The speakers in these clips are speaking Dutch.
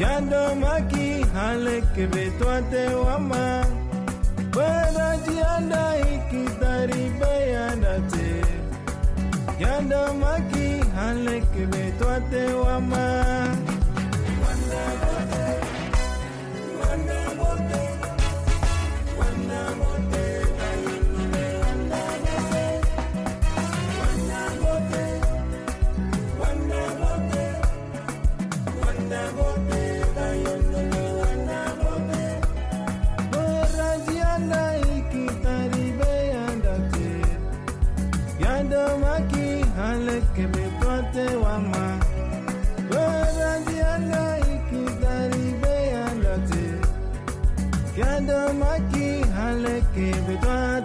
yandomaki alekebe twate wama werajianda ikitaribayanda te yandomaki alekebe twate wama 断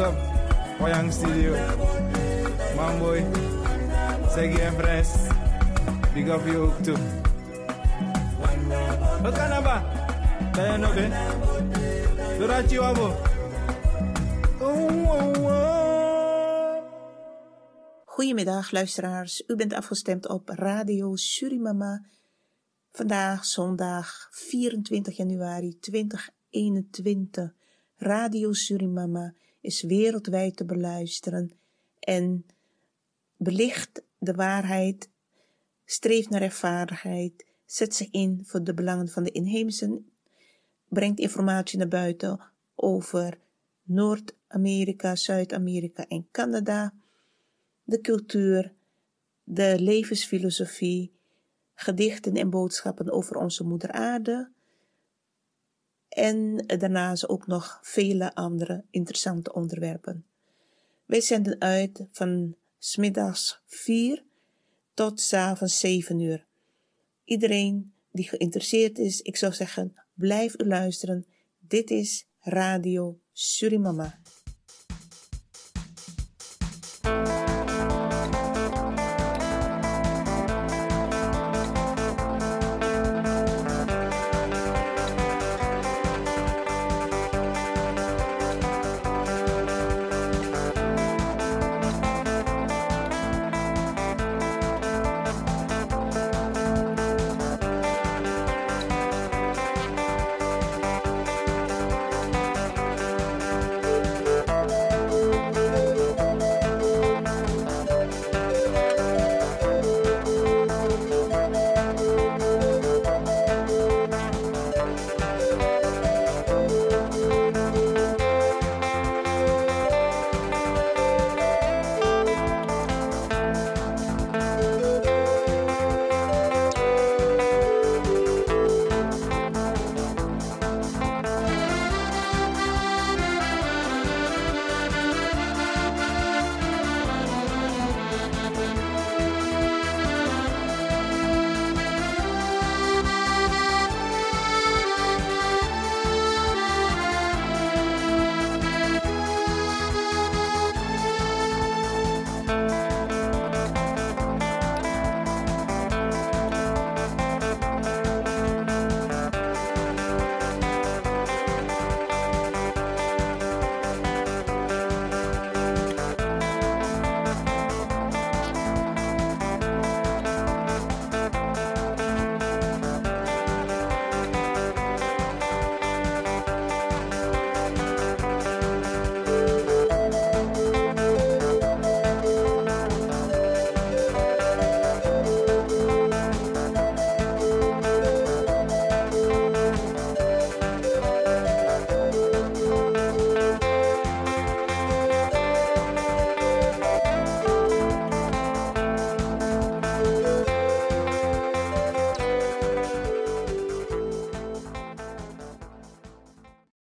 up Studio Mamboy Segi Empress Big up ook toe Wat kan wabo Goedemiddag luisteraars, u bent afgestemd op Radio Surimama. Vandaag zondag 24 januari 2021. Radio Surimama is wereldwijd te beluisteren. En belicht de waarheid, streeft naar rechtvaardigheid, zet zich in voor de belangen van de inheemsen, brengt informatie naar buiten over Noord-Amerika, Zuid-Amerika en Canada, de cultuur, de levensfilosofie, gedichten en boodschappen over onze moeder aarde en daarnaast ook nog vele andere interessante onderwerpen. Wij zenden uit van smiddags 4 tot s avonds 7 uur. Iedereen die geïnteresseerd is, ik zou zeggen, blijf u luisteren. Dit is Radio Surimama.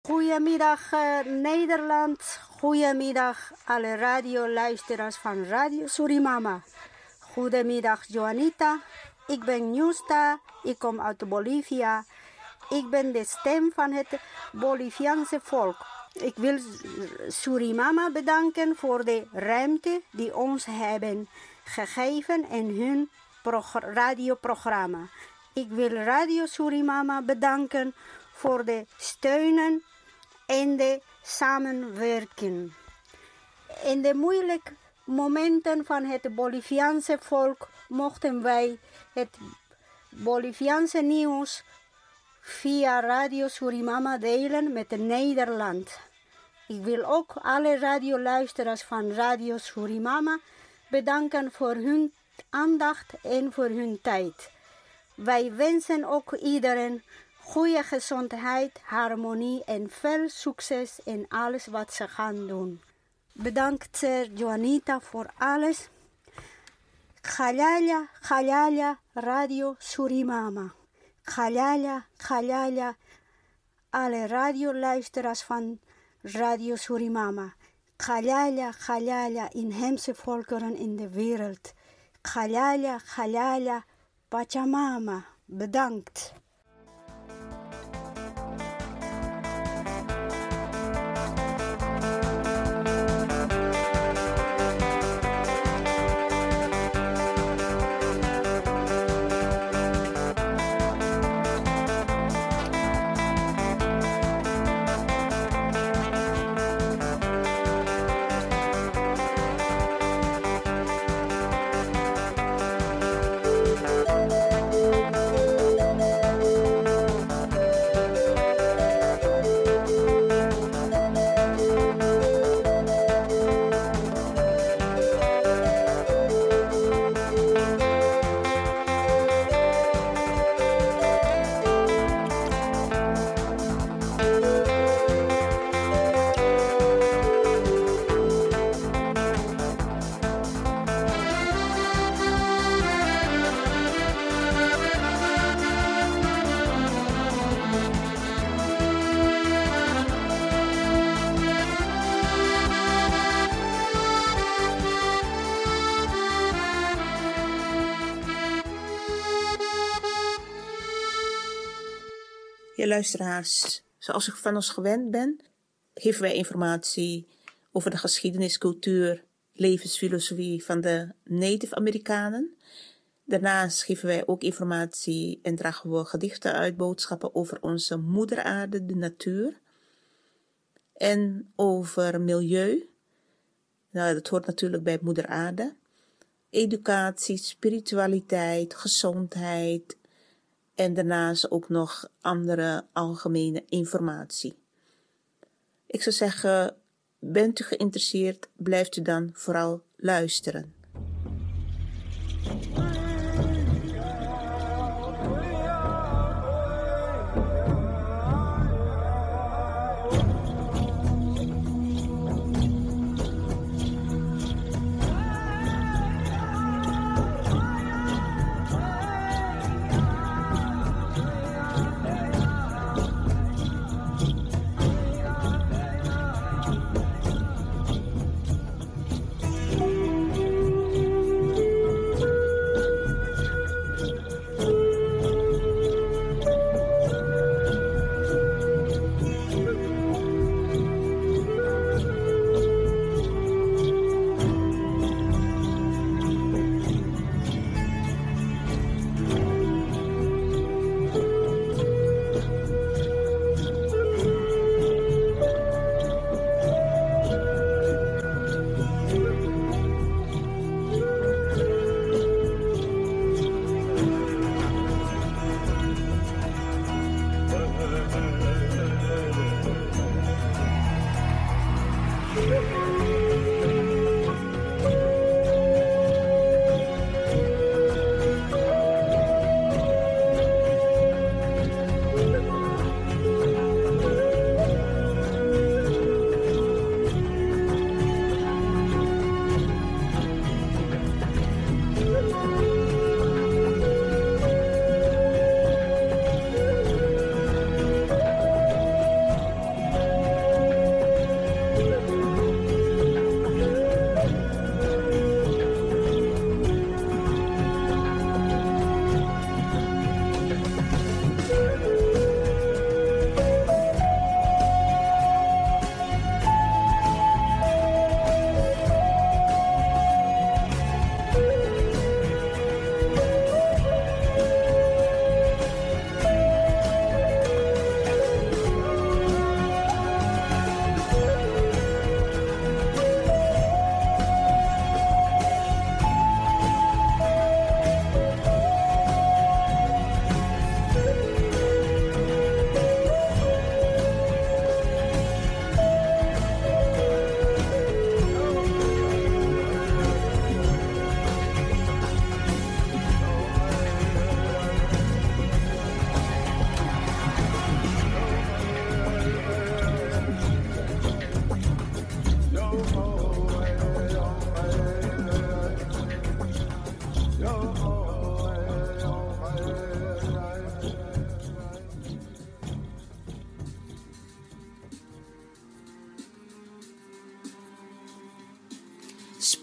Goedemiddag uh, Nederland. Goedemiddag alle radioluisteraars van Radio Surimama. Goedemiddag Joanita. Ik ben Nieuwsta. Ik kom uit Bolivia. Ik ben de stem van het Boliviaanse volk. Ik wil Surimama bedanken voor de ruimte die ons hebben gegeven in hun radioprogramma. Ik wil Radio Surimama bedanken voor de steunen en de samenwerking. In de moeilijke momenten van het Boliviaanse volk mochten wij het Boliviaanse nieuws via Radio Surimama delen met Nederland. Ik wil ook alle radioluisteraars van Radio Surimama bedanken voor hun aandacht en voor hun tijd. Wij wensen ook iedereen goede gezondheid, harmonie en veel succes in alles wat ze gaan doen. Bedankt, Sir Joanita, voor alles. Galala, Galala, Radio Surimama. Galala, Galala, alle radioluisteraars van Radio Surimama. Galala, Galala, inheemse volkeren in de wereld. Galala, Galala, Pachamama. Bedankt. Luisteraars, zoals ik van ons gewend ben, geven wij informatie over de geschiedenis, cultuur, levensfilosofie van de Native Amerikanen. Daarnaast geven wij ook informatie en dragen we gedichten uit, boodschappen over onze moeder aarde, de natuur. En over milieu. Nou, dat hoort natuurlijk bij moeder aarde. Educatie, spiritualiteit, gezondheid, en daarnaast ook nog andere algemene informatie. Ik zou zeggen, bent u geïnteresseerd, blijft u dan vooral luisteren.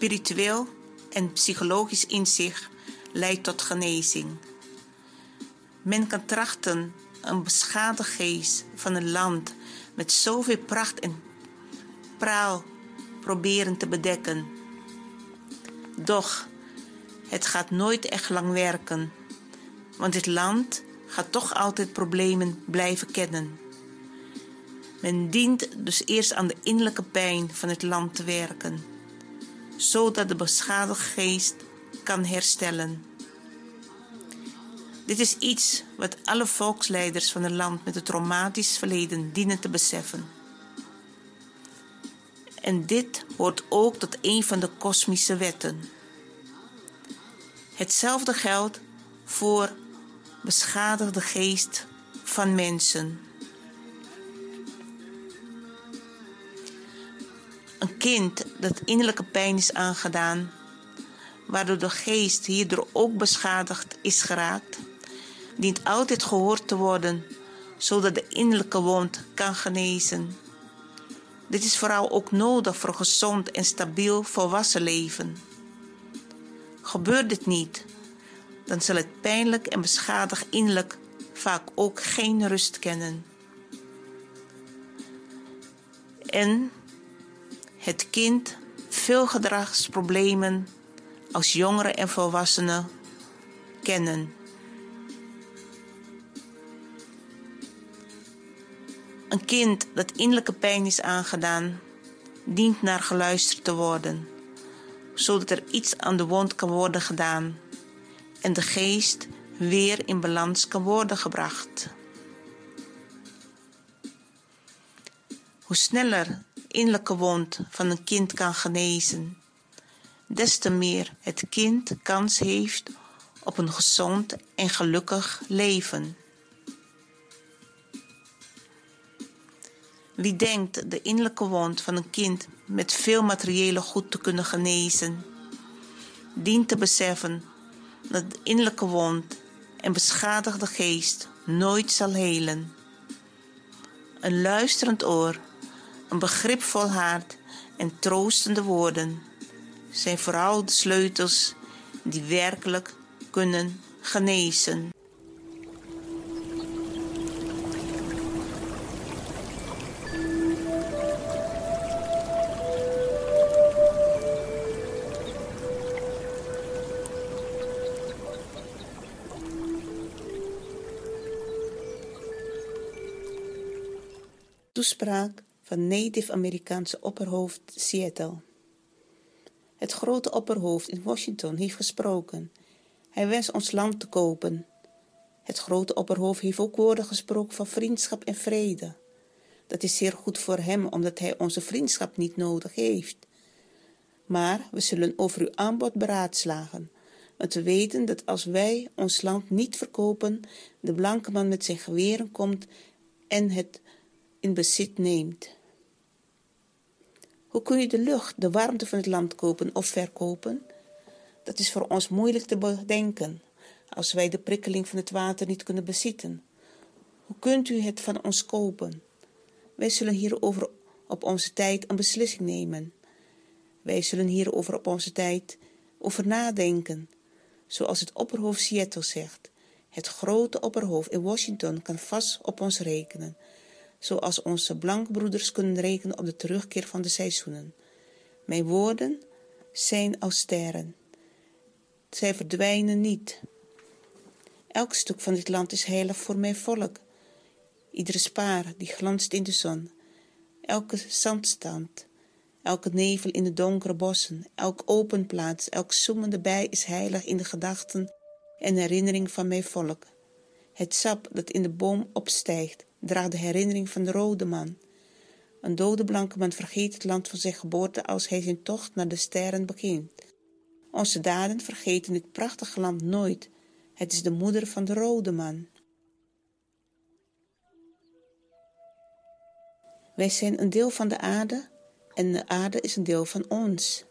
Spiritueel en psychologisch inzicht leidt tot genezing. Men kan trachten een beschadigd geest van een land met zoveel pracht en praal proberen te bedekken. Doch het gaat nooit echt lang werken, want dit land gaat toch altijd problemen blijven kennen. Men dient dus eerst aan de innerlijke pijn van het land te werken, zodat de beschadigde geest kan herstellen. Dit is iets wat alle volksleiders van een land met een traumatisch verleden dienen te beseffen. En dit hoort ook tot een van de kosmische wetten. Hetzelfde geldt voor beschadigde geest van mensen. Een kind dat innerlijke pijn is aangedaan, waardoor de geest hierdoor ook beschadigd is geraakt, dient altijd gehoord te worden, zodat de innerlijke wond kan genezen. Dit is vooral ook nodig voor een gezond en stabiel volwassen leven. Gebeurt dit niet, dan zal het pijnlijk en beschadigd innerlijk vaak ook geen rust kennen. En het kind veel gedragsproblemen als jongeren en volwassenen kennen. Een kind dat innerlijke pijn is aangedaan, dient naar geluisterd te worden, zodat er iets aan de wond kan worden gedaan en de geest weer in balans kan worden gebracht. Hoe sneller innerlijke wond van een kind kan genezen, des te meer het kind kans heeft op een gezond en gelukkig leven. Wie denkt de innerlijke wond van een kind met veel materiële goed te kunnen genezen, dient te beseffen dat de innerlijke wond en beschadigde geest nooit zal helen. Een luisterend oor, een begripvol hart en troostende woorden zijn vooral de sleutels die werkelijk kunnen genezen. Toespraak van Native-Amerikaanse opperhoofd Seattle. Het grote opperhoofd in Washington heeft gesproken. Hij wens ons land te kopen. Het grote opperhoofd heeft ook woorden gesproken van vriendschap en vrede. Dat is zeer goed voor hem, omdat hij onze vriendschap niet nodig heeft. Maar we zullen over uw aanbod beraadslagen. Want we weten dat als wij ons land niet verkopen, de blanke man met zijn geweren komt en het in bezit neemt. Hoe kun je de lucht, de warmte van het land kopen of verkopen? Dat is voor ons moeilijk te bedenken als wij de prikkeling van het water niet kunnen bezitten. Hoe kunt u het van ons kopen? Wij zullen hierover op onze tijd een beslissing nemen. Wij zullen hierover op onze tijd over nadenken. Zoals het opperhoofd Seattle zegt. Het grote opperhoofd in Washington kan vast op ons rekenen zoals onze blankbroeders kunnen rekenen op de terugkeer van de seizoenen. Mijn woorden zijn als sterren. Zij verdwijnen niet. Elk stuk van dit land is heilig voor mijn volk. Iedere spaar die glanst in de zon, elke zandstand, elke nevel in de donkere bossen, elk open plaats, elk zoemende bij is heilig in de gedachten en herinnering van mijn volk. Het sap dat in de boom opstijgt, draagt de herinnering van de rode man. Een dode blanke man vergeet het land van zijn geboorte als hij zijn tocht naar de sterren begint. Onze daden vergeten dit prachtige land nooit. Het is de moeder van de rode man. Wij zijn een deel van de aarde en de aarde is een deel van ons.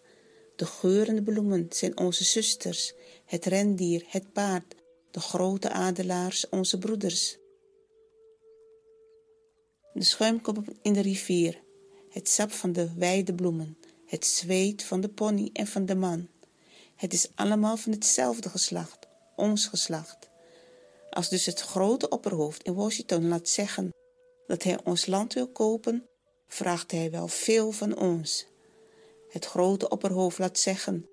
De geurende bloemen zijn onze zusters, het rendier, het paard, de grote adelaars, onze broeders. De schuimkop in de rivier, het sap van de wijde bloemen, het zweet van de pony en van de man. Het is allemaal van hetzelfde geslacht, ons geslacht. Als dus het grote opperhoofd in Washington laat zeggen dat hij ons land wil kopen, vraagt hij wel veel van ons. Het grote opperhoofd laat zeggen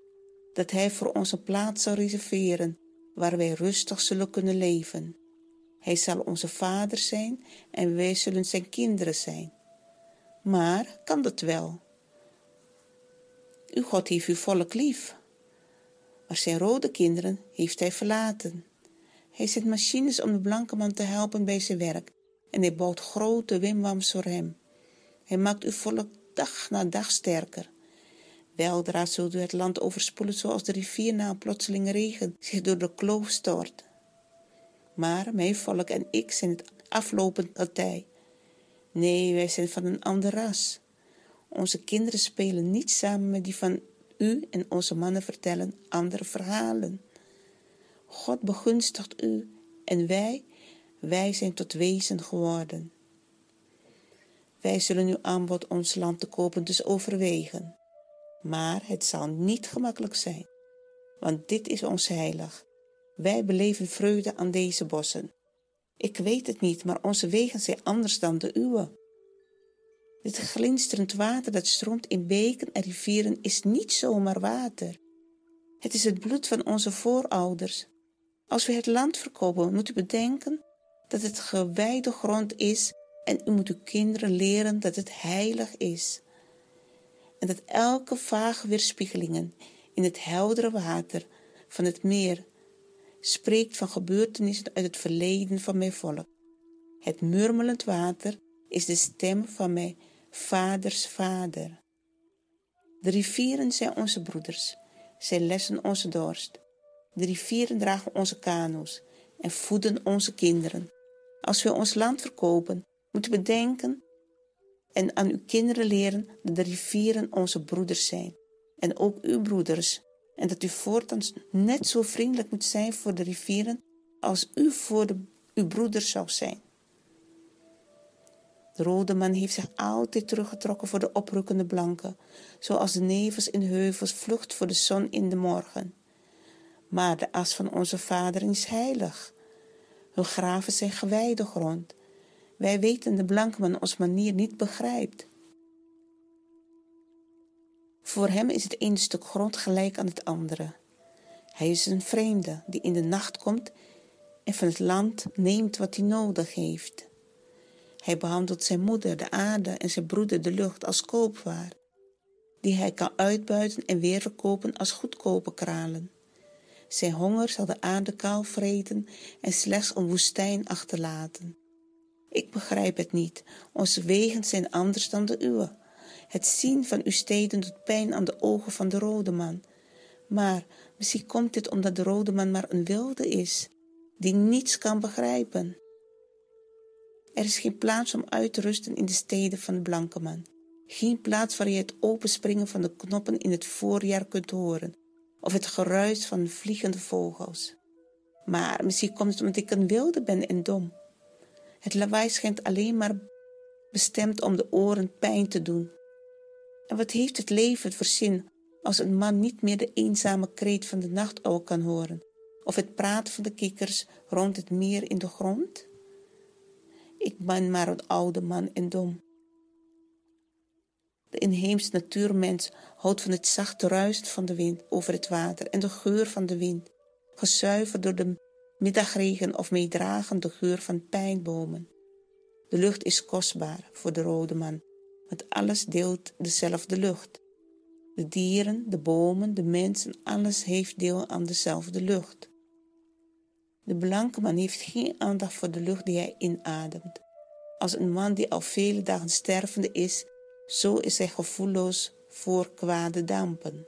dat hij voor ons een plaats zal reserveren waar wij rustig zullen kunnen leven. Hij zal onze vader zijn en wij zullen zijn kinderen zijn. Maar kan dat wel? Uw God heeft uw volk lief, maar zijn rode kinderen heeft hij verlaten. Hij zet machines om de blanke man te helpen bij zijn werk en hij bouwt grote wimwams voor hem. Hij maakt uw volk dag na dag sterker. Weldra zult u het land overspoelen zoals de rivier na een plotseling regen zich door de kloof stort. Maar mijn volk en ik zijn het aflopend partij. Nee, wij zijn van een ander ras. Onze kinderen spelen niet samen met die van u en onze mannen vertellen andere verhalen. God begunstigt u en wij, wij zijn tot wezen geworden. Wij zullen uw aanbod ons land te kopen dus overwegen. Maar het zal niet gemakkelijk zijn, want dit is ons heilig. Wij beleven vreugde aan deze bossen. Ik weet het niet, maar onze wegen zijn anders dan de uwe. Dit glinsterend water dat stroomt in beken en rivieren is niet zomaar water. Het is het bloed van onze voorouders. Als we het land verkopen, moet u bedenken dat het gewijde grond is en u moet uw kinderen leren dat het heilig is. En dat elke vage weerspiegelingen in het heldere water van het meer spreekt van gebeurtenissen uit het verleden van mijn volk. Het murmelend water is de stem van mijn vaders vader. De rivieren zijn onze broeders, zij lessen onze dorst. De rivieren dragen onze kano's en voeden onze kinderen. Als we ons land verkopen, moeten we denken en aan uw kinderen leren dat de rivieren onze broeders zijn en ook uw broeders en dat u voortaan net zo vriendelijk moet zijn voor de rivieren als u voor de, uw broeders zou zijn. De rode man heeft zich altijd teruggetrokken voor de oprukkende blanken, zoals de nevels in heuvels vlucht voor de zon in de morgen. Maar de as van onze vader is heilig. Hun graven zijn gewijde grond. Wij weten de blanke man ons manier niet begrijpt. Voor hem is het ene stuk grond gelijk aan het andere. Hij is een vreemde die in de nacht komt en van het land neemt wat hij nodig heeft. Hij behandelt zijn moeder, de aarde, en zijn broeder, de lucht, als koopwaar, die hij kan uitbuiten en weer verkopen als goedkope kralen. Zijn honger zal de aarde kaal vreten en slechts een woestijn achterlaten. Ik begrijp het niet, onze wegen zijn anders dan de uwe. Het zien van uw steden doet pijn aan de ogen van de rode man. Maar misschien komt dit omdat de rode man maar een wilde is, die niets kan begrijpen. Er is geen plaats om uit te rusten in de steden van de blanke man. Geen plaats waar je het openspringen van de knoppen in het voorjaar kunt horen, of het geruis van vliegende vogels. Maar misschien komt het omdat ik een wilde ben en dom. Het lawaai schijnt alleen maar bestemd om de oren pijn te doen. En wat heeft het leven voor zin als een man niet meer de eenzame kreet van de nachtuil kan horen, of het praten van de kikkers rond het meer in de grond? Ik ben maar een oude man en dom. De inheemse natuurmens houdt van het zachte ruisen van de wind over het water en de geur van de wind, gezuiverd door de middagregen of meedragend de geur van pijnbomen. De lucht is kostbaar voor de rode man, want alles deelt dezelfde lucht. De dieren, de bomen, de mensen, alles heeft deel aan dezelfde lucht. De blanke man heeft geen aandacht voor de lucht die hij inademt. Als een man die al vele dagen stervende is, zo is hij gevoelloos voor kwade dampen.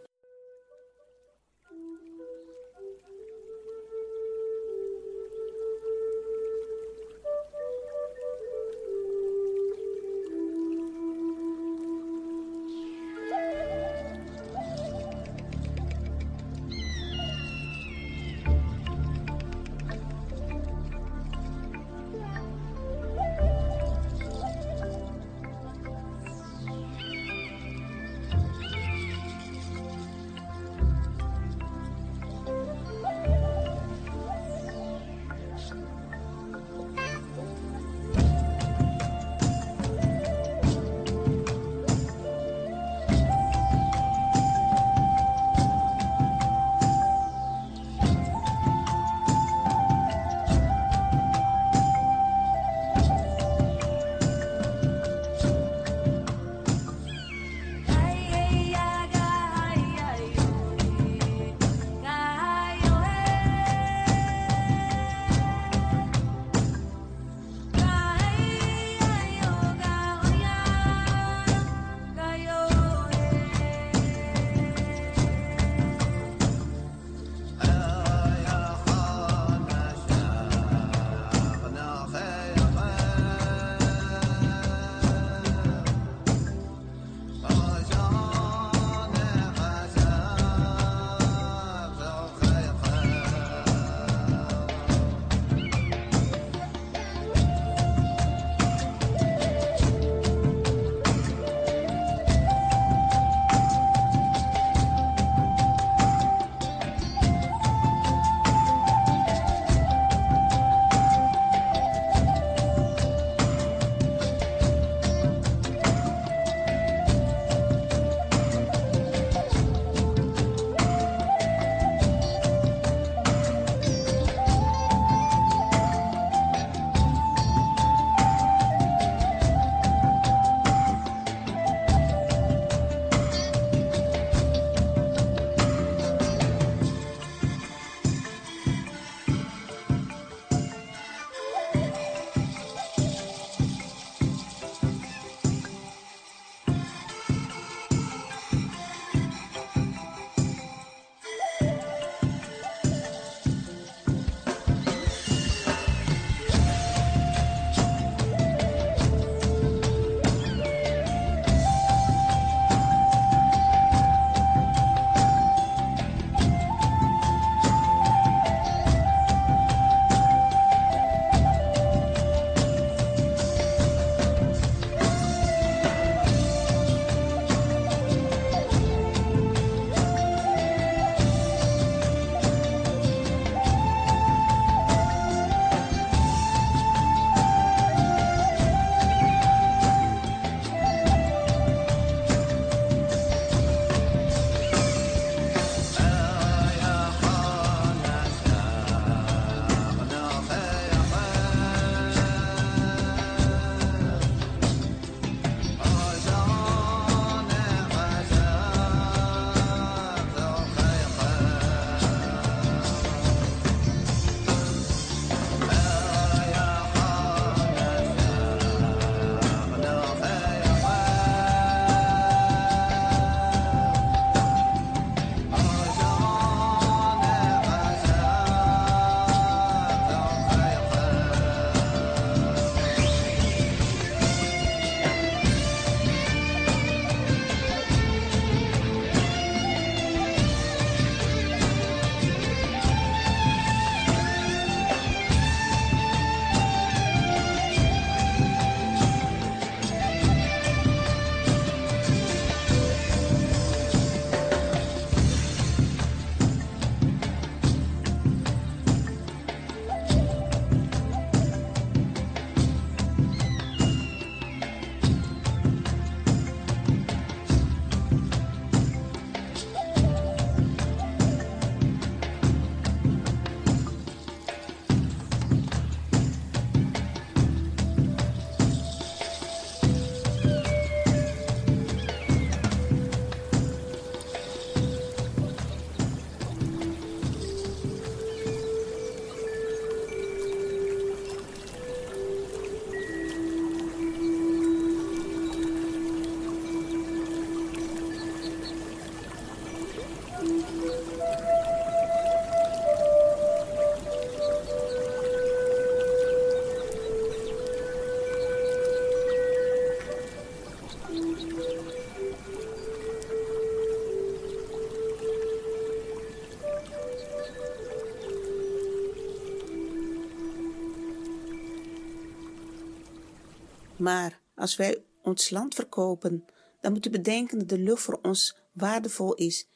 Maar als wij ons land verkopen, dan moet u bedenken dat de lucht voor ons waardevol is,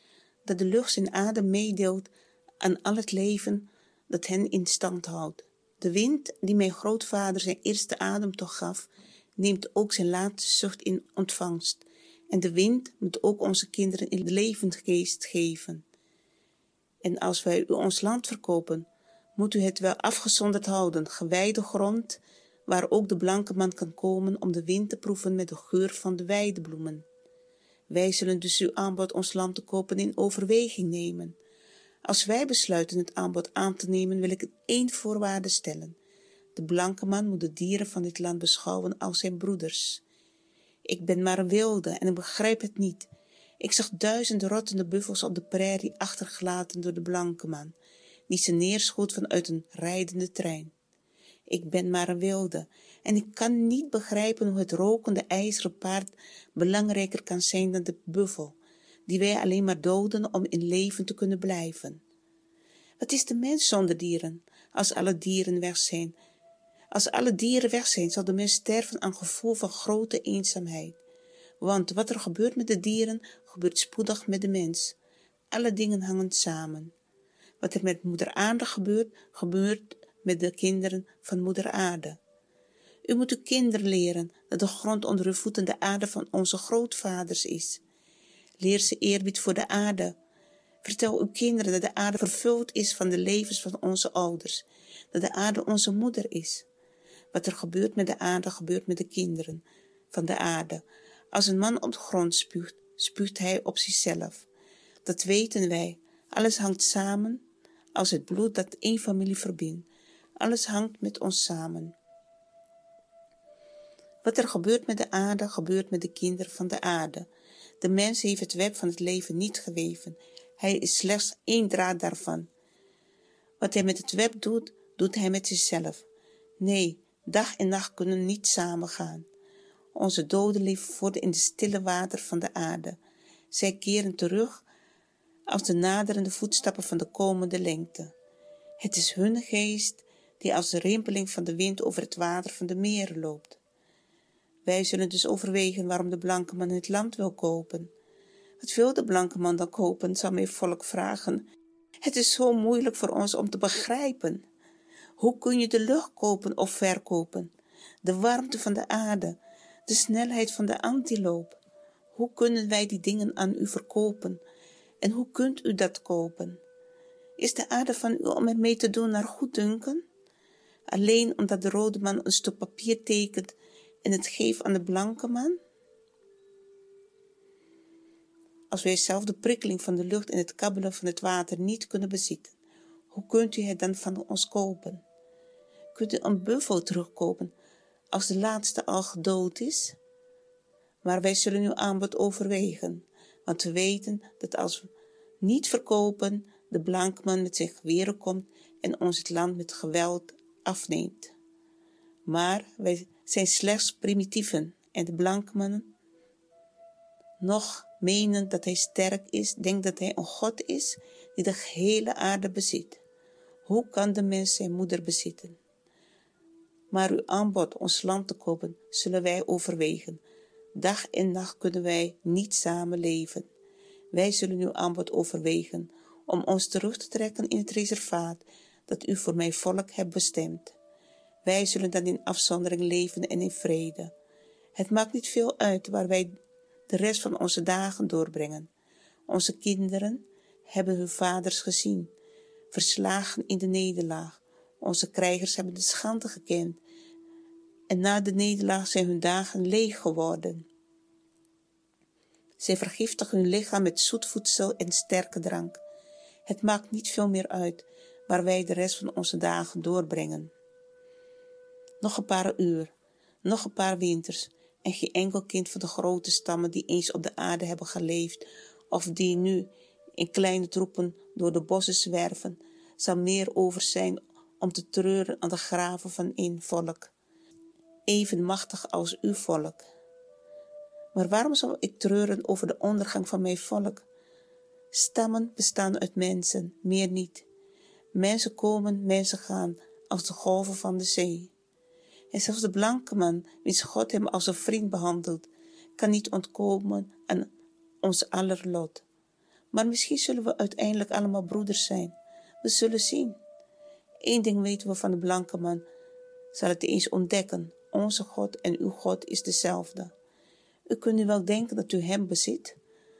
dat de lucht zijn adem meedeelt aan al het leven dat hen in stand houdt. De wind die mijn grootvader zijn eerste adem toch gaf, neemt ook zijn laatste zucht in ontvangst. En de wind moet ook onze kinderen in de levensgeest geven. En als wij u ons land verkopen, moet u het wel afgezonderd houden, gewijde grond, waar ook de blanke man kan komen om de wind te proeven met de geur van de weidebloemen. Wij zullen dus uw aanbod ons land te kopen in overweging nemen. Als wij besluiten het aanbod aan te nemen, wil ik één voorwaarde stellen. De blanke man moet de dieren van dit land beschouwen als zijn broeders. Ik ben maar een wilde en ik begrijp het niet. Ik zag duizenden rottende buffels op de prairie achtergelaten door de blanke man, die ze neerschoot vanuit een rijdende trein. Ik ben maar een wilde en ik kan niet begrijpen hoe het rokende ijzeren paard belangrijker kan zijn dan de buffel, die wij alleen maar doden om in leven te kunnen blijven. Wat is de mens zonder dieren, als alle dieren weg zijn? Als alle dieren weg zijn, zal de mens sterven aan gevoel van grote eenzaamheid. Want wat er gebeurt met de dieren, gebeurt spoedig met de mens. Alle dingen hangen samen. Wat er met moeder aarde gebeurt, gebeurt met de kinderen van moeder aarde. U moet uw kinderen leren dat de grond onder uw voeten de aarde van onze grootvaders is. Leer ze eerbied voor de aarde. Vertel uw kinderen dat de aarde vervuld is van de levens van onze ouders, dat de aarde onze moeder is. Wat er gebeurt met de aarde, gebeurt met de kinderen van de aarde. Als een man op de grond spuugt, spuugt hij op zichzelf. Dat weten wij. Alles hangt samen als het bloed dat één familie verbindt. Alles hangt met ons samen. Wat er gebeurt met de aarde, gebeurt met de kinderen van de aarde. De mens heeft het web van het leven niet geweven. Hij is slechts één draad daarvan. Wat hij met het web doet, doet hij met zichzelf. Nee, dag en nacht kunnen niet samengaan. Onze doden leven voort in de stille water van de aarde. Zij keren terug als de naderende voetstappen van de komende lengte. Het is hun geest die als de rimpeling van de wind over het water van de meren loopt. Wij zullen dus overwegen waarom de blanke man het land wil kopen. Wat wil de blanke man dan kopen, zal mijn volk vragen. Het is zo moeilijk voor ons om te begrijpen. Hoe kun je de lucht kopen of verkopen? De warmte van de aarde, de snelheid van de antiloop. Hoe kunnen wij die dingen aan u verkopen? En hoe kunt u dat kopen? Is de aarde van u om ermee te doen naar goeddunken? Alleen omdat de rode man een stuk papier tekent en het geeft aan de blanke man? Als wij zelf de prikkeling van de lucht en het kabbelen van het water niet kunnen bezitten, hoe kunt u het dan van ons kopen? Kunt u een buffel terugkopen als de laatste al gedood is? Maar wij zullen uw aanbod overwegen, want we weten dat als we niet verkopen, de man met zijn geweren komt en ons het land met geweld afneemt. Maar wij zijn slechts primitieven en de mannen nog menen dat hij sterk is, denkt dat hij een God is die de gehele aarde bezit. Hoe kan de mens zijn moeder bezitten? Maar uw aanbod ons land te kopen, zullen wij overwegen. Dag en nacht kunnen wij niet samen leven. Wij zullen uw aanbod overwegen om ons terug te trekken in het reservaat dat u voor mijn volk hebt bestemd. Wij zullen dan in afzondering leven en in vrede. Het maakt niet veel uit waar wij de rest van onze dagen doorbrengen. Onze kinderen hebben hun vaders gezien, verslagen in de nederlaag. Onze krijgers hebben de schande gekend. En na de nederlaag zijn hun dagen leeg geworden. Zij vergiftigen hun lichaam met zoet voedsel en sterke drank. Het maakt niet veel meer uit waar wij de rest van onze dagen doorbrengen. Nog een paar uur, nog een paar winters en geen enkel kind van de grote stammen die eens op de aarde hebben geleefd of die nu in kleine troepen door de bossen zwerven, zal meer over zijn om te treuren aan de graven van één volk, even machtig als uw volk. Maar waarom zou ik treuren over de ondergang van mijn volk? Stammen bestaan uit mensen, meer niet. Mensen komen, mensen gaan, als de golven van de zee. En zelfs de blanke man, wiens God hem als een vriend behandelt, kan niet ontkomen aan ons aller lot. Maar misschien zullen we uiteindelijk allemaal broeders zijn. We zullen zien. Eén ding weten we van de blanke man, zal het eens ontdekken. Onze God en uw God is dezelfde. U kunt nu wel denken dat u hem bezit,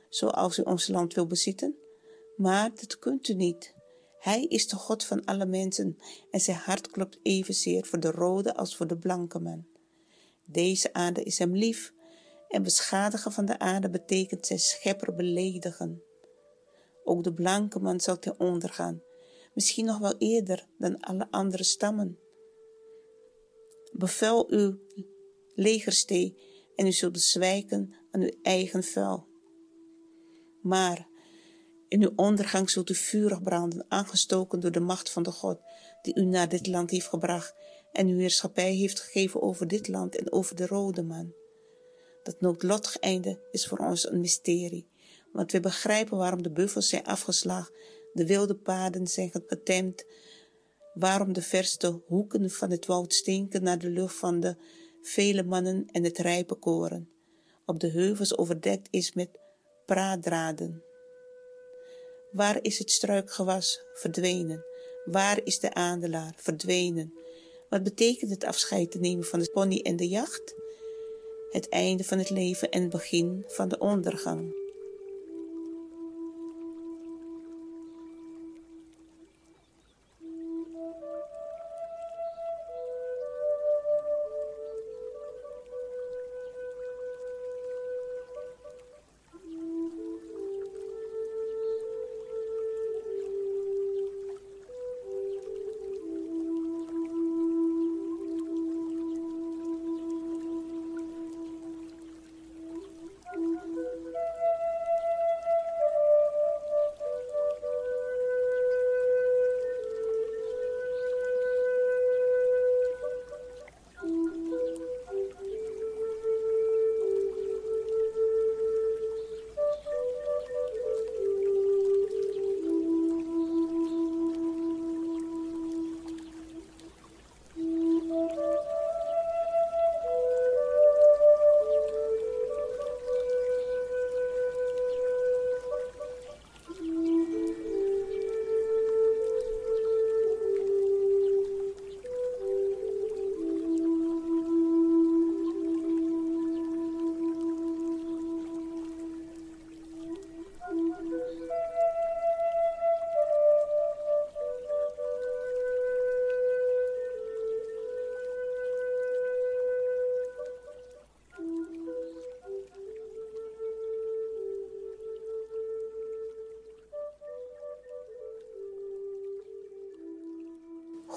zoals u ons land wil bezitten, maar dat kunt u niet. Hij is de God van alle mensen en zijn hart klopt evenzeer voor de rode als voor de blanke man. Deze aarde is hem lief en beschadigen van de aarde betekent zijn schepper beledigen. Ook de blanke man zal ten onder gaan, misschien nog wel eerder dan alle andere stammen. Bevel uw legerstee en u zult bezwijken aan uw eigen vuil. Maar in uw ondergang zult u vurig branden, aangestoken door de macht van de God, die u naar dit land heeft gebracht en uw heerschappij heeft gegeven over dit land en over de rode man. Dat noodlottig einde is voor ons een mysterie, want we begrijpen waarom de buffels zijn afgeslagen, de wilde paden zijn getemd, waarom de verste hoeken van het woud stinken naar de lucht van de vele mannen en het rijpe koren, op de heuvels overdekt is met praatdraden. Waar is het struikgewas? Verdwenen. Waar is de aandelaar? Verdwenen. Wat betekent het afscheid te nemen van de pony en de jacht? Het einde van het leven en begin van de ondergang.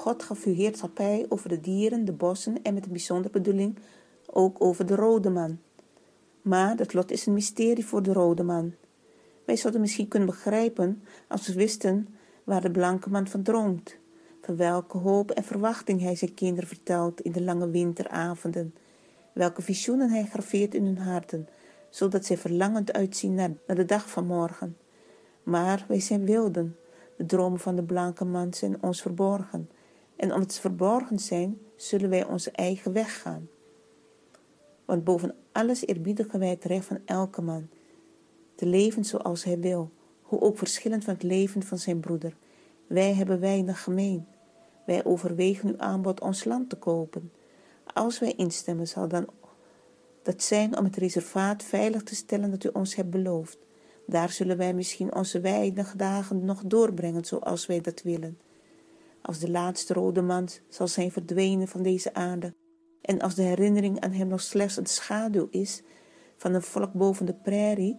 God gaf u heerschappij over de dieren, de bossen en met een bijzondere bedoeling ook over de rode man. Maar dat lot is een mysterie voor de rode man. Wij zouden misschien kunnen begrijpen als we wisten waar de blanke man van droomt, van welke hoop en verwachting hij zijn kinderen vertelt in de lange winteravonden, welke visioenen hij graveert in hun harten, zodat zij verlangend uitzien naar de dag van morgen. Maar wij zijn wilden, de dromen van de blanke man zijn ons verborgen, en omdat ze verborgen zijn, zullen wij onze eigen weg gaan. Want boven alles eerbiedigen wij het recht van elke man, te leven zoals hij wil, hoe ook verschillend van het leven van zijn broeder. Wij hebben weinig gemeen. Wij overwegen uw aanbod ons land te kopen. Als wij instemmen, zal dan dat zijn om het reservaat veilig te stellen dat u ons hebt beloofd. Daar zullen wij misschien onze weinige dagen nog doorbrengen zoals wij dat willen als de laatste rode man zal zijn verdwenen van deze aarde, en als de herinnering aan hem nog slechts een schaduw is van een volk boven de prairie,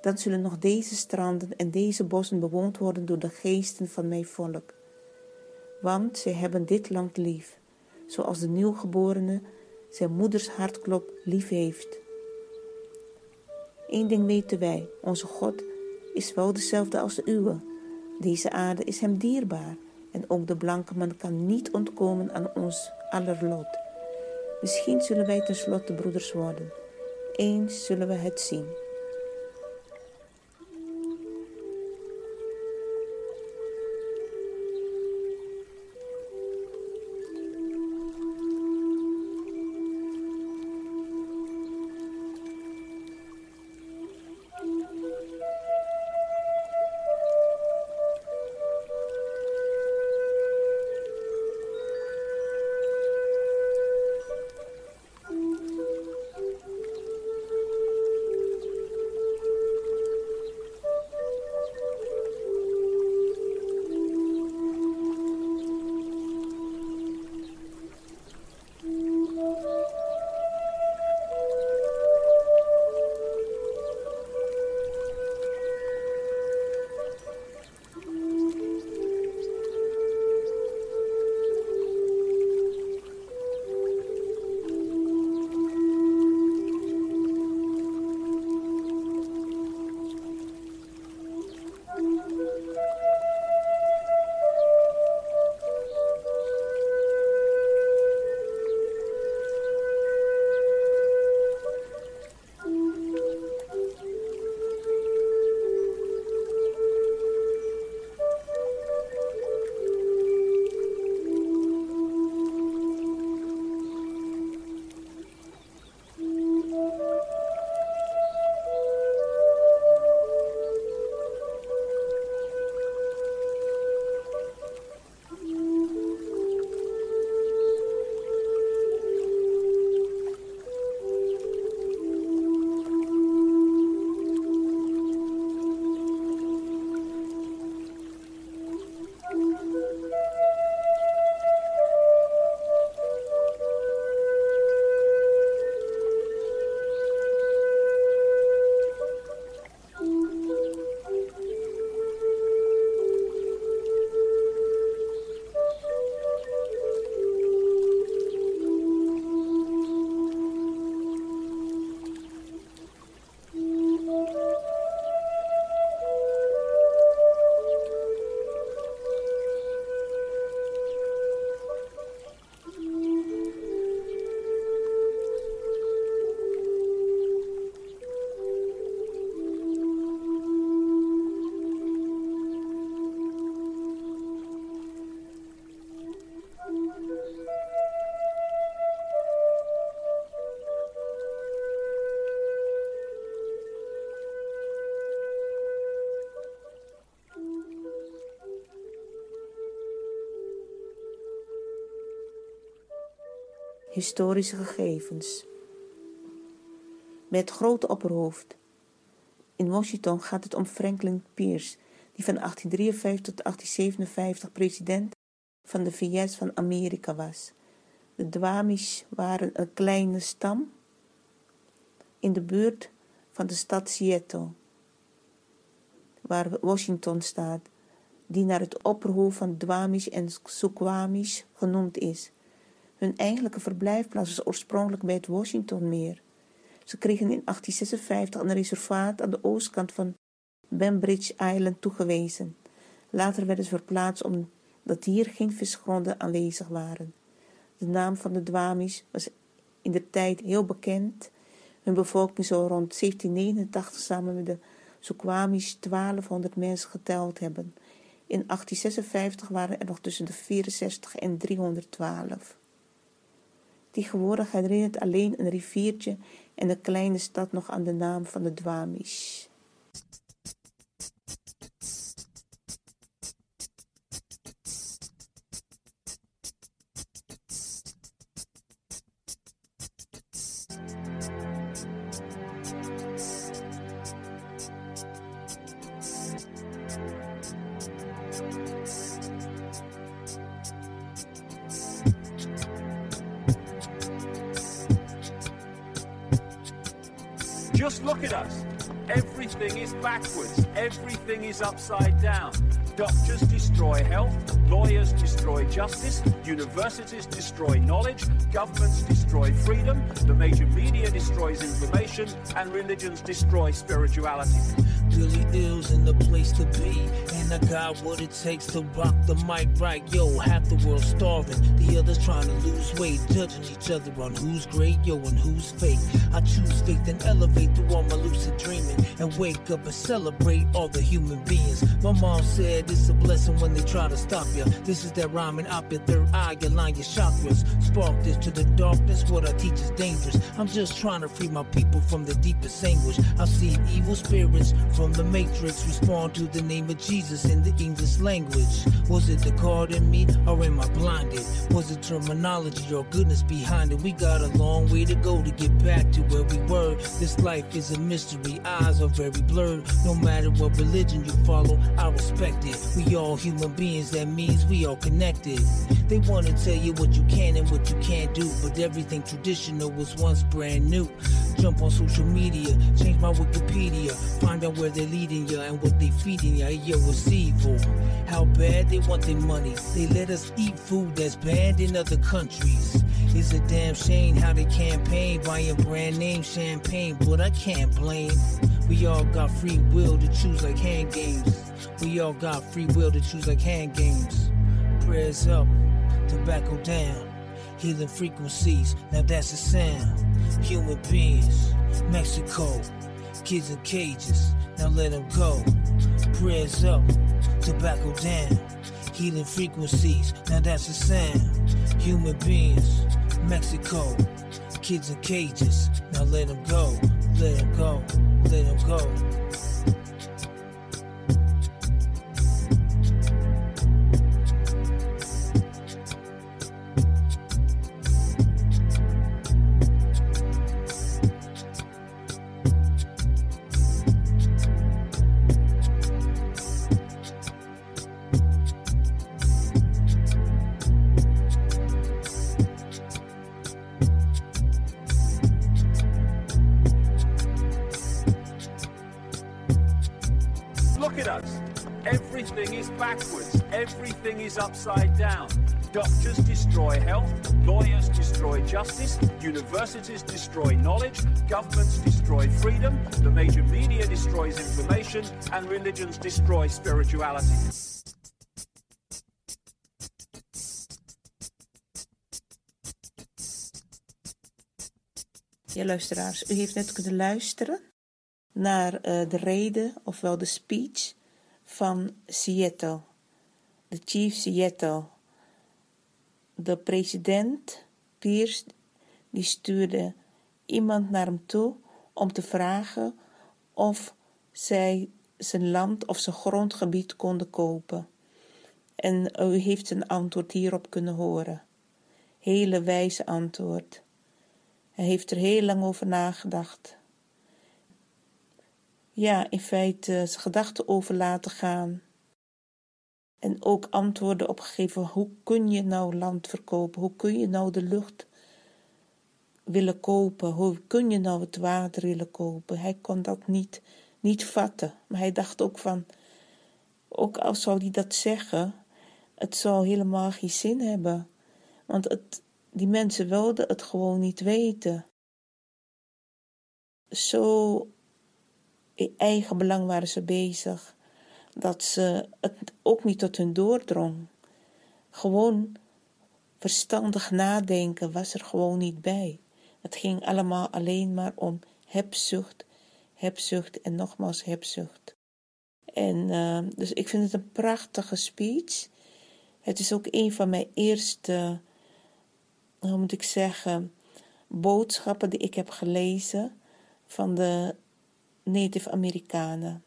dan zullen nog deze stranden en deze bossen bewoond worden door de geesten van mijn volk. Want zij hebben dit land lief, zoals de nieuwgeborene zijn moeders hartklop lief heeft. Eén ding weten wij, onze God is wel dezelfde als de uwe. Deze aarde is hem dierbaar en ook de blanke man kan niet ontkomen aan ons aller lot. Misschien zullen wij tenslotte broeders worden. Eens zullen we het zien. Historische gegevens. Met grote opperhoofd. In Washington gaat het om Franklin Pierce, die van 1853 tot 1857 president van de VS van Amerika was. De Dwamish waren een kleine stam in de buurt van de stad Seattle, waar Washington staat, die naar het opperhoofd van Dwamish en Suquamish genoemd is. Hun eigenlijke verblijfplaats was oorspronkelijk bij het Washingtonmeer. Ze kregen in 1856 een reservaat aan de oostkant van Bembridge Island toegewezen. Later werden ze verplaatst omdat hier geen visgronden aanwezig waren. De naam van de Dwami's was in de tijd heel bekend. Hun bevolking zou rond 1789 samen met de Suquami's 1200 mensen geteld hebben. In 1856 waren er nog tussen de 64 en 312. Tegenwoordig herinnert alleen een riviertje en een kleine stad nog aan de naam van de Dwamish. Us. Everything is backwards. Everything is upside down. Doctors destroy health, lawyers destroy justice, universities destroy knowledge, governments destroy freedom, the major media destroys information, and religions destroy spirituality. Billy Ills in the place to be. And I got what it takes to rock the mic right. Yo, half the world starving, the others trying to lose weight, judging each other on who's great, yo, and who's fake. I choose faith and elevate through all my lucid dreaming and wake up and celebrate all the human beings. My mom said it's a blessing when they try to stop you. This is that rhyming up your third eye, your line your chakras. Spark this to the darkness, what I teach is dangerous. I'm just trying to free my people from the deepest anguish. I've seen evil spirits from the matrix respond to the name of Jesus in the English language. Was it the God in me or am I blinded? Was it terminology or goodness behind it? We got a long way to go to get back to where we were. This life is a mystery, eyes are very blurred. No matter what religion you follow, I respect it. We all human beings, that means we all connected. They want to tell you what you can and what you can't do, but everything traditional was once brand new. Jump on social media, change my Wikipedia, find out where they're leading you and what they feeding you. Yo, it's evil. How bad they want their money. They let us eat food that's banned in other countries. It's a damn shame how they campaign buying brand name champagne, but I can't blame. We all got free will to choose like hand games. We all got free will to choose like hand games. Prayers up, tobacco down, healing frequencies. Now that's a sound. Human beings, Mexico, kids in cages. Now let them go. Prayers up, tobacco down, healing frequencies. Now that's a sound. Human beings, Mexico, kids in cages. Now let them go, let them go, let them go. Justice, universities destroy knowledge, governments destroy freedom, the major media destroys information, and religions destroy spirituality. Ja, luisteraars, u heeft net kunnen luisteren naar eh, de reden, ofwel de speech van Seattle, de chief Seattle. De president Pierce, die stuurde iemand naar hem toe om te vragen of zij zijn land of zijn grondgebied konden kopen. En u heeft zijn antwoord hierop kunnen horen. hele wijze antwoord. Hij heeft er heel lang over nagedacht. Ja, in feite zijn gedachten over laten gaan. En ook antwoorden opgegeven. Hoe kun je nou land verkopen? Hoe kun je nou de lucht willen kopen? Hoe kun je nou het water willen kopen? Hij kon dat niet, niet vatten. Maar hij dacht ook van, ook al zou hij dat zeggen, het zou helemaal geen zin hebben. Want het, die mensen wilden het gewoon niet weten. Zo in eigen belang waren ze bezig dat ze het ook niet tot hun doordrong. Gewoon verstandig nadenken was er gewoon niet bij. Het ging allemaal alleen maar om hebzucht, hebzucht en nogmaals hebzucht. En uh, dus ik vind het een prachtige speech. Het is ook een van mijn eerste, hoe moet ik zeggen, boodschappen die ik heb gelezen van de Native Amerikanen.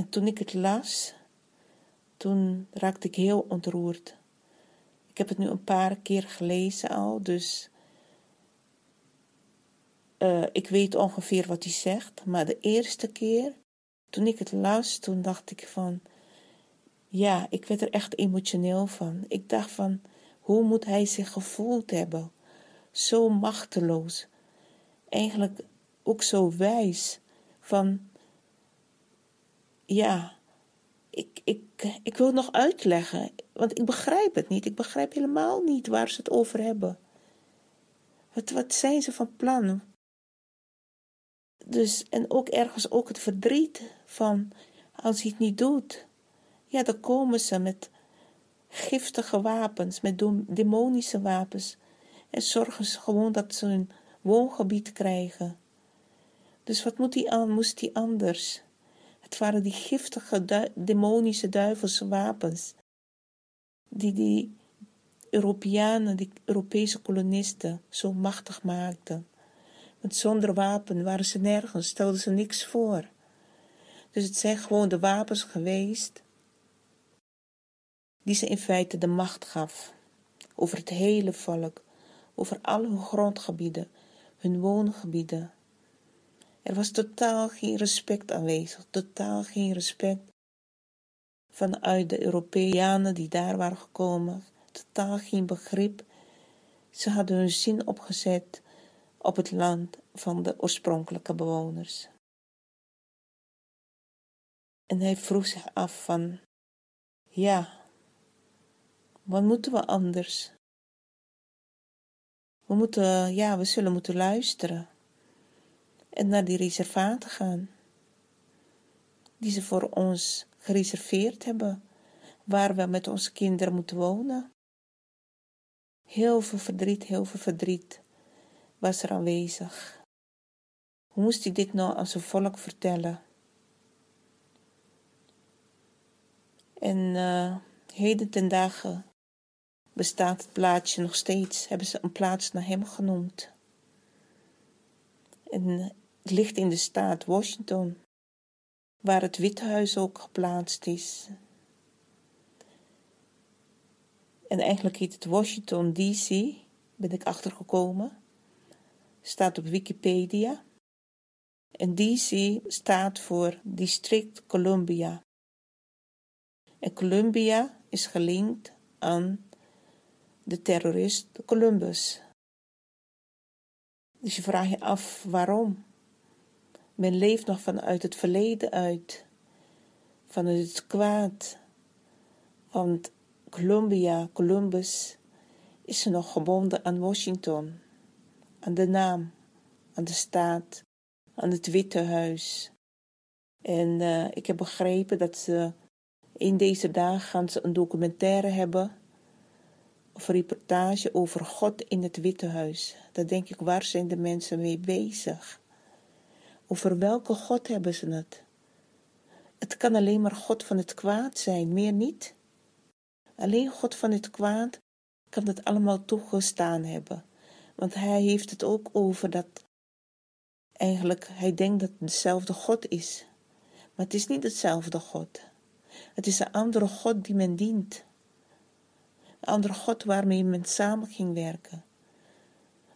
En toen ik het las, toen raakte ik heel ontroerd. Ik heb het nu een paar keer gelezen al, dus uh, ik weet ongeveer wat hij zegt. Maar de eerste keer, toen ik het las, toen dacht ik van, ja, ik werd er echt emotioneel van. Ik dacht van, hoe moet hij zich gevoeld hebben? Zo machteloos. Eigenlijk ook zo wijs. Van, ja, ik, ik, ik wil het nog uitleggen, want ik begrijp het niet. Ik begrijp helemaal niet waar ze het over hebben. Wat, wat zijn ze van plan? Dus, en ook ergens ook het verdriet van als hij het niet doet. Ja, dan komen ze met giftige wapens, met demonische wapens. En zorgen ze gewoon dat ze hun woongebied krijgen. Dus wat moet hij aan, moest hij anders? Het waren die giftige, demonische duivelse wapens. Die die Europeanen, die Europese kolonisten zo machtig maakten. Want zonder wapen waren ze nergens, stelden ze niks voor. Dus het zijn gewoon de wapens geweest die ze in feite de macht gaf over het hele volk, over al hun grondgebieden, hun woongebieden, er was totaal geen respect aanwezig, totaal geen respect vanuit de Europeanen die daar waren gekomen, totaal geen begrip. Ze hadden hun zin opgezet op het land van de oorspronkelijke bewoners. En hij vroeg zich af van, ja, wat moeten we anders? We moeten, ja, we zullen moeten luisteren en naar die reservaten gaan, die ze voor ons gereserveerd hebben, waar we met onze kinderen moeten wonen. Heel veel verdriet, heel veel verdriet was er aanwezig. Hoe moest ik dit nou aan zijn volk vertellen? En uh, heden ten dagen bestaat het plaatsje nog steeds, hebben ze een plaats naar hem genoemd. En het ligt in de staat Washington, waar het Witte Huis ook geplaatst is. En eigenlijk heet het Washington DC, ben ik achtergekomen. Staat op Wikipedia. En DC staat voor District Columbia. En Columbia is gelinkt aan de terrorist Columbus. Dus je vraagt je af waarom. Men leeft nog vanuit het verleden uit, vanuit het kwaad. Want Columbia, Columbus, is nog gebonden aan Washington, aan de naam, aan de staat, aan het Witte Huis. En uh, ik heb begrepen dat ze in deze dagen gaan ze een documentaire hebben of een reportage over God in het Witte Huis. Dan denk ik, waar zijn de mensen mee bezig? Over welke God hebben ze het? Het kan alleen maar God van het kwaad zijn, meer niet. Alleen God van het kwaad kan het allemaal toegestaan hebben. Want hij heeft het ook over dat eigenlijk hij denkt dat het dezelfde God is. Maar het is niet hetzelfde God. Het is een andere God die men dient. Een andere God waarmee men samen ging werken.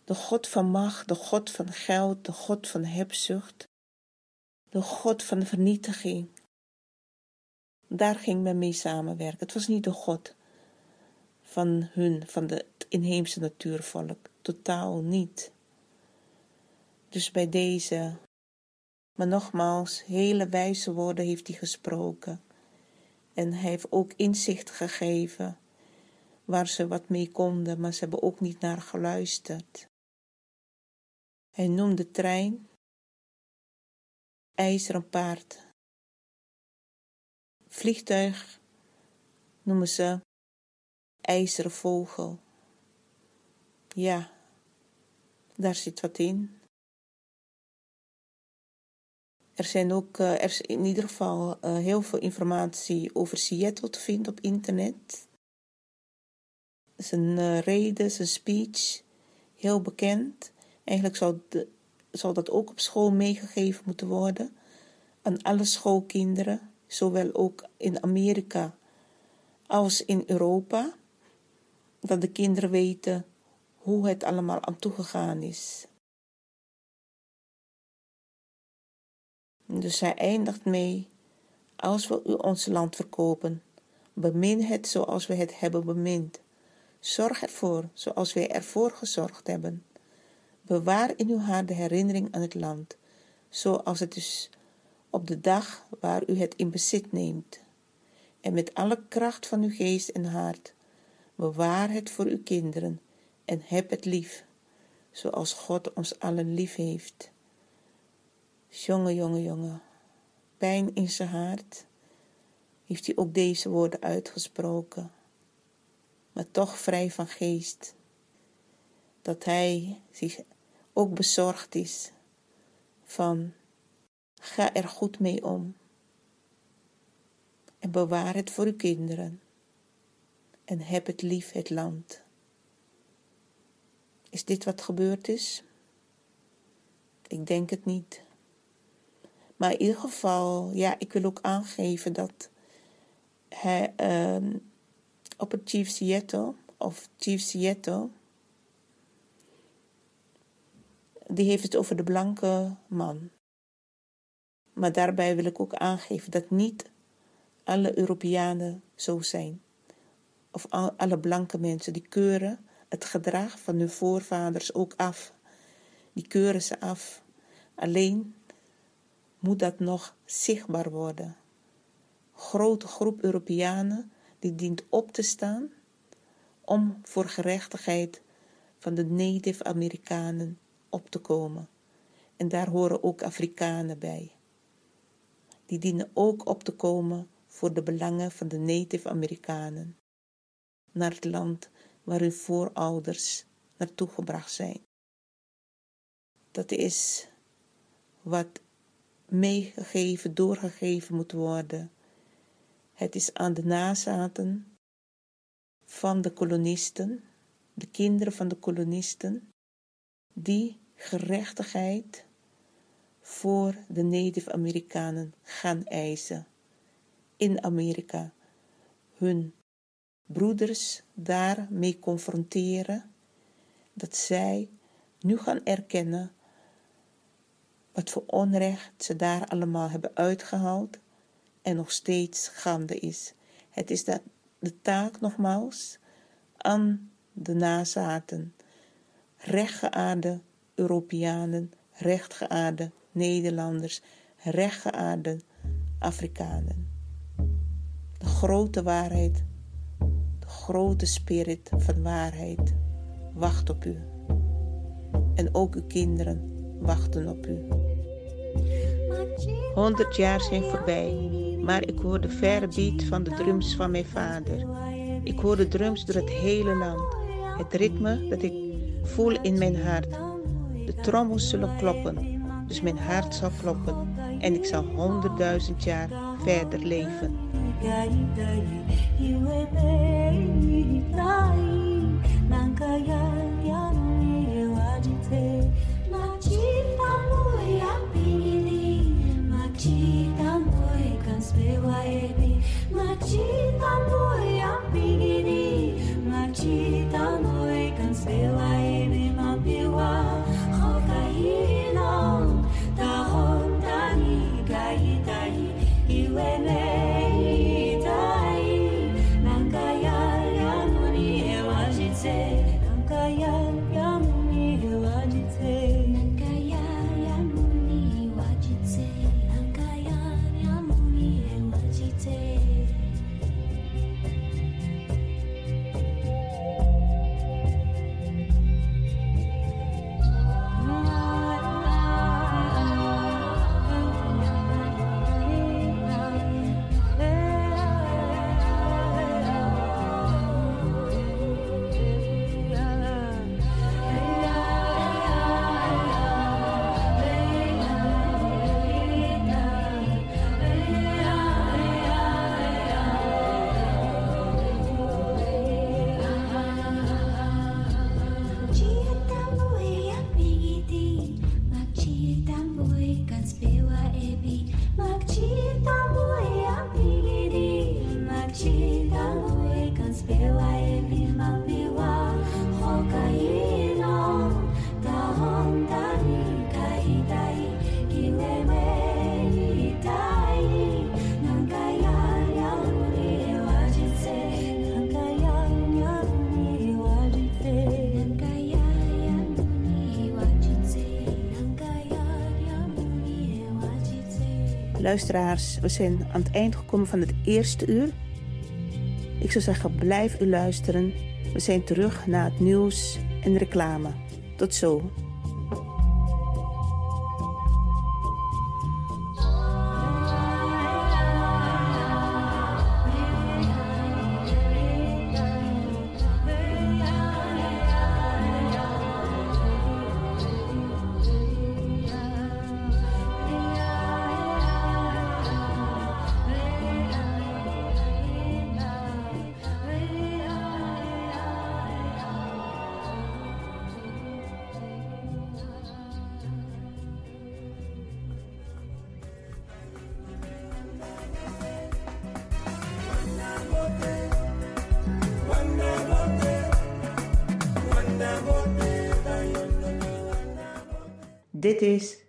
De God van macht, de God van geld, de God van hebzucht, de God van vernietiging. Daar ging men mee samenwerken. Het was niet de God van hun, van het inheemse natuurvolk. Totaal niet. Dus bij deze, maar nogmaals, hele wijze woorden heeft hij gesproken. En hij heeft ook inzicht gegeven waar ze wat mee konden, maar ze hebben ook niet naar geluisterd. Hij noemde trein ijzeren paard. Vliegtuig noemen ze ijzeren vogel. Ja, daar zit wat in. Er zijn ook, uh, er is in ieder geval uh, heel veel informatie over Seattle te vinden op internet. Zijn uh, reden, zijn speech, heel bekend. Eigenlijk zou, zou dat ook op school meegegeven moeten worden aan alle schoolkinderen, zowel ook in Amerika als in Europa, dat de kinderen weten hoe het allemaal aan toegegaan is. Dus hij eindigt mee: Als we u ons land verkopen, bemin het zoals we het hebben bemind. Zorg ervoor zoals wij ervoor gezorgd hebben. Bewaar in uw hart de herinnering aan het land, zoals het is op de dag waar u het in bezit neemt. En met alle kracht van uw geest en hart, bewaar het voor uw kinderen en heb het lief, zoals God ons allen lief heeft. Jonge, jonge, jonge, pijn in zijn hart, heeft hij ook deze woorden uitgesproken, maar toch vrij van geest, dat hij zich ook bezorgd is van ga er goed mee om en bewaar het voor uw kinderen en heb het lief het land. Is dit wat gebeurd is? Ik denk het niet. Maar in ieder geval, ja, ik wil ook aangeven dat hij uh, op het Chief Seattle, of Chief Seattle, die heeft het over de blanke man. Maar daarbij wil ik ook aangeven dat niet alle Europeanen zo zijn. Of alle blanke mensen, die keuren het gedrag van hun voorvaders ook af. Die keuren ze af. Alleen moet dat nog zichtbaar worden. Grote groep Europeanen die dient op te staan om voor gerechtigheid van de Native Amerikanen op te komen. En daar horen ook Afrikanen bij. Die dienen ook op te komen voor de belangen van de Native Amerikanen. Naar het land waar hun voorouders naartoe gebracht zijn. Dat is wat meegegeven, doorgegeven moet worden. Het is aan de nazaten van de kolonisten, de kinderen van de kolonisten, die gerechtigheid voor de Native Amerikanen gaan eisen in Amerika. Hun broeders daarmee confronteren dat zij nu gaan erkennen wat voor onrecht ze daar allemaal hebben uitgehaald en nog steeds gaande is. Het is dat de taak nogmaals aan de nazaten, rechtgeaarde Europeanen, rechtgeaarde Nederlanders, rechtgeaarde Afrikanen. De grote waarheid, de grote spirit van waarheid wacht op u. En ook uw kinderen wachten op u. Honderd jaar zijn voorbij, maar ik hoor de verre beat van de drums van mijn vader. Ik hoor de drums door het hele land. Het ritme dat ik voel in mijn hart. De trommels zullen kloppen, dus mijn hart zal kloppen en ik zal honderdduizend jaar verder leven. Luisteraars, we zijn aan het eind gekomen van het eerste uur. Ik zou zeggen, blijf u luisteren. We zijn terug naar het nieuws en reclame. Tot zo. Dit is Radio Surimama.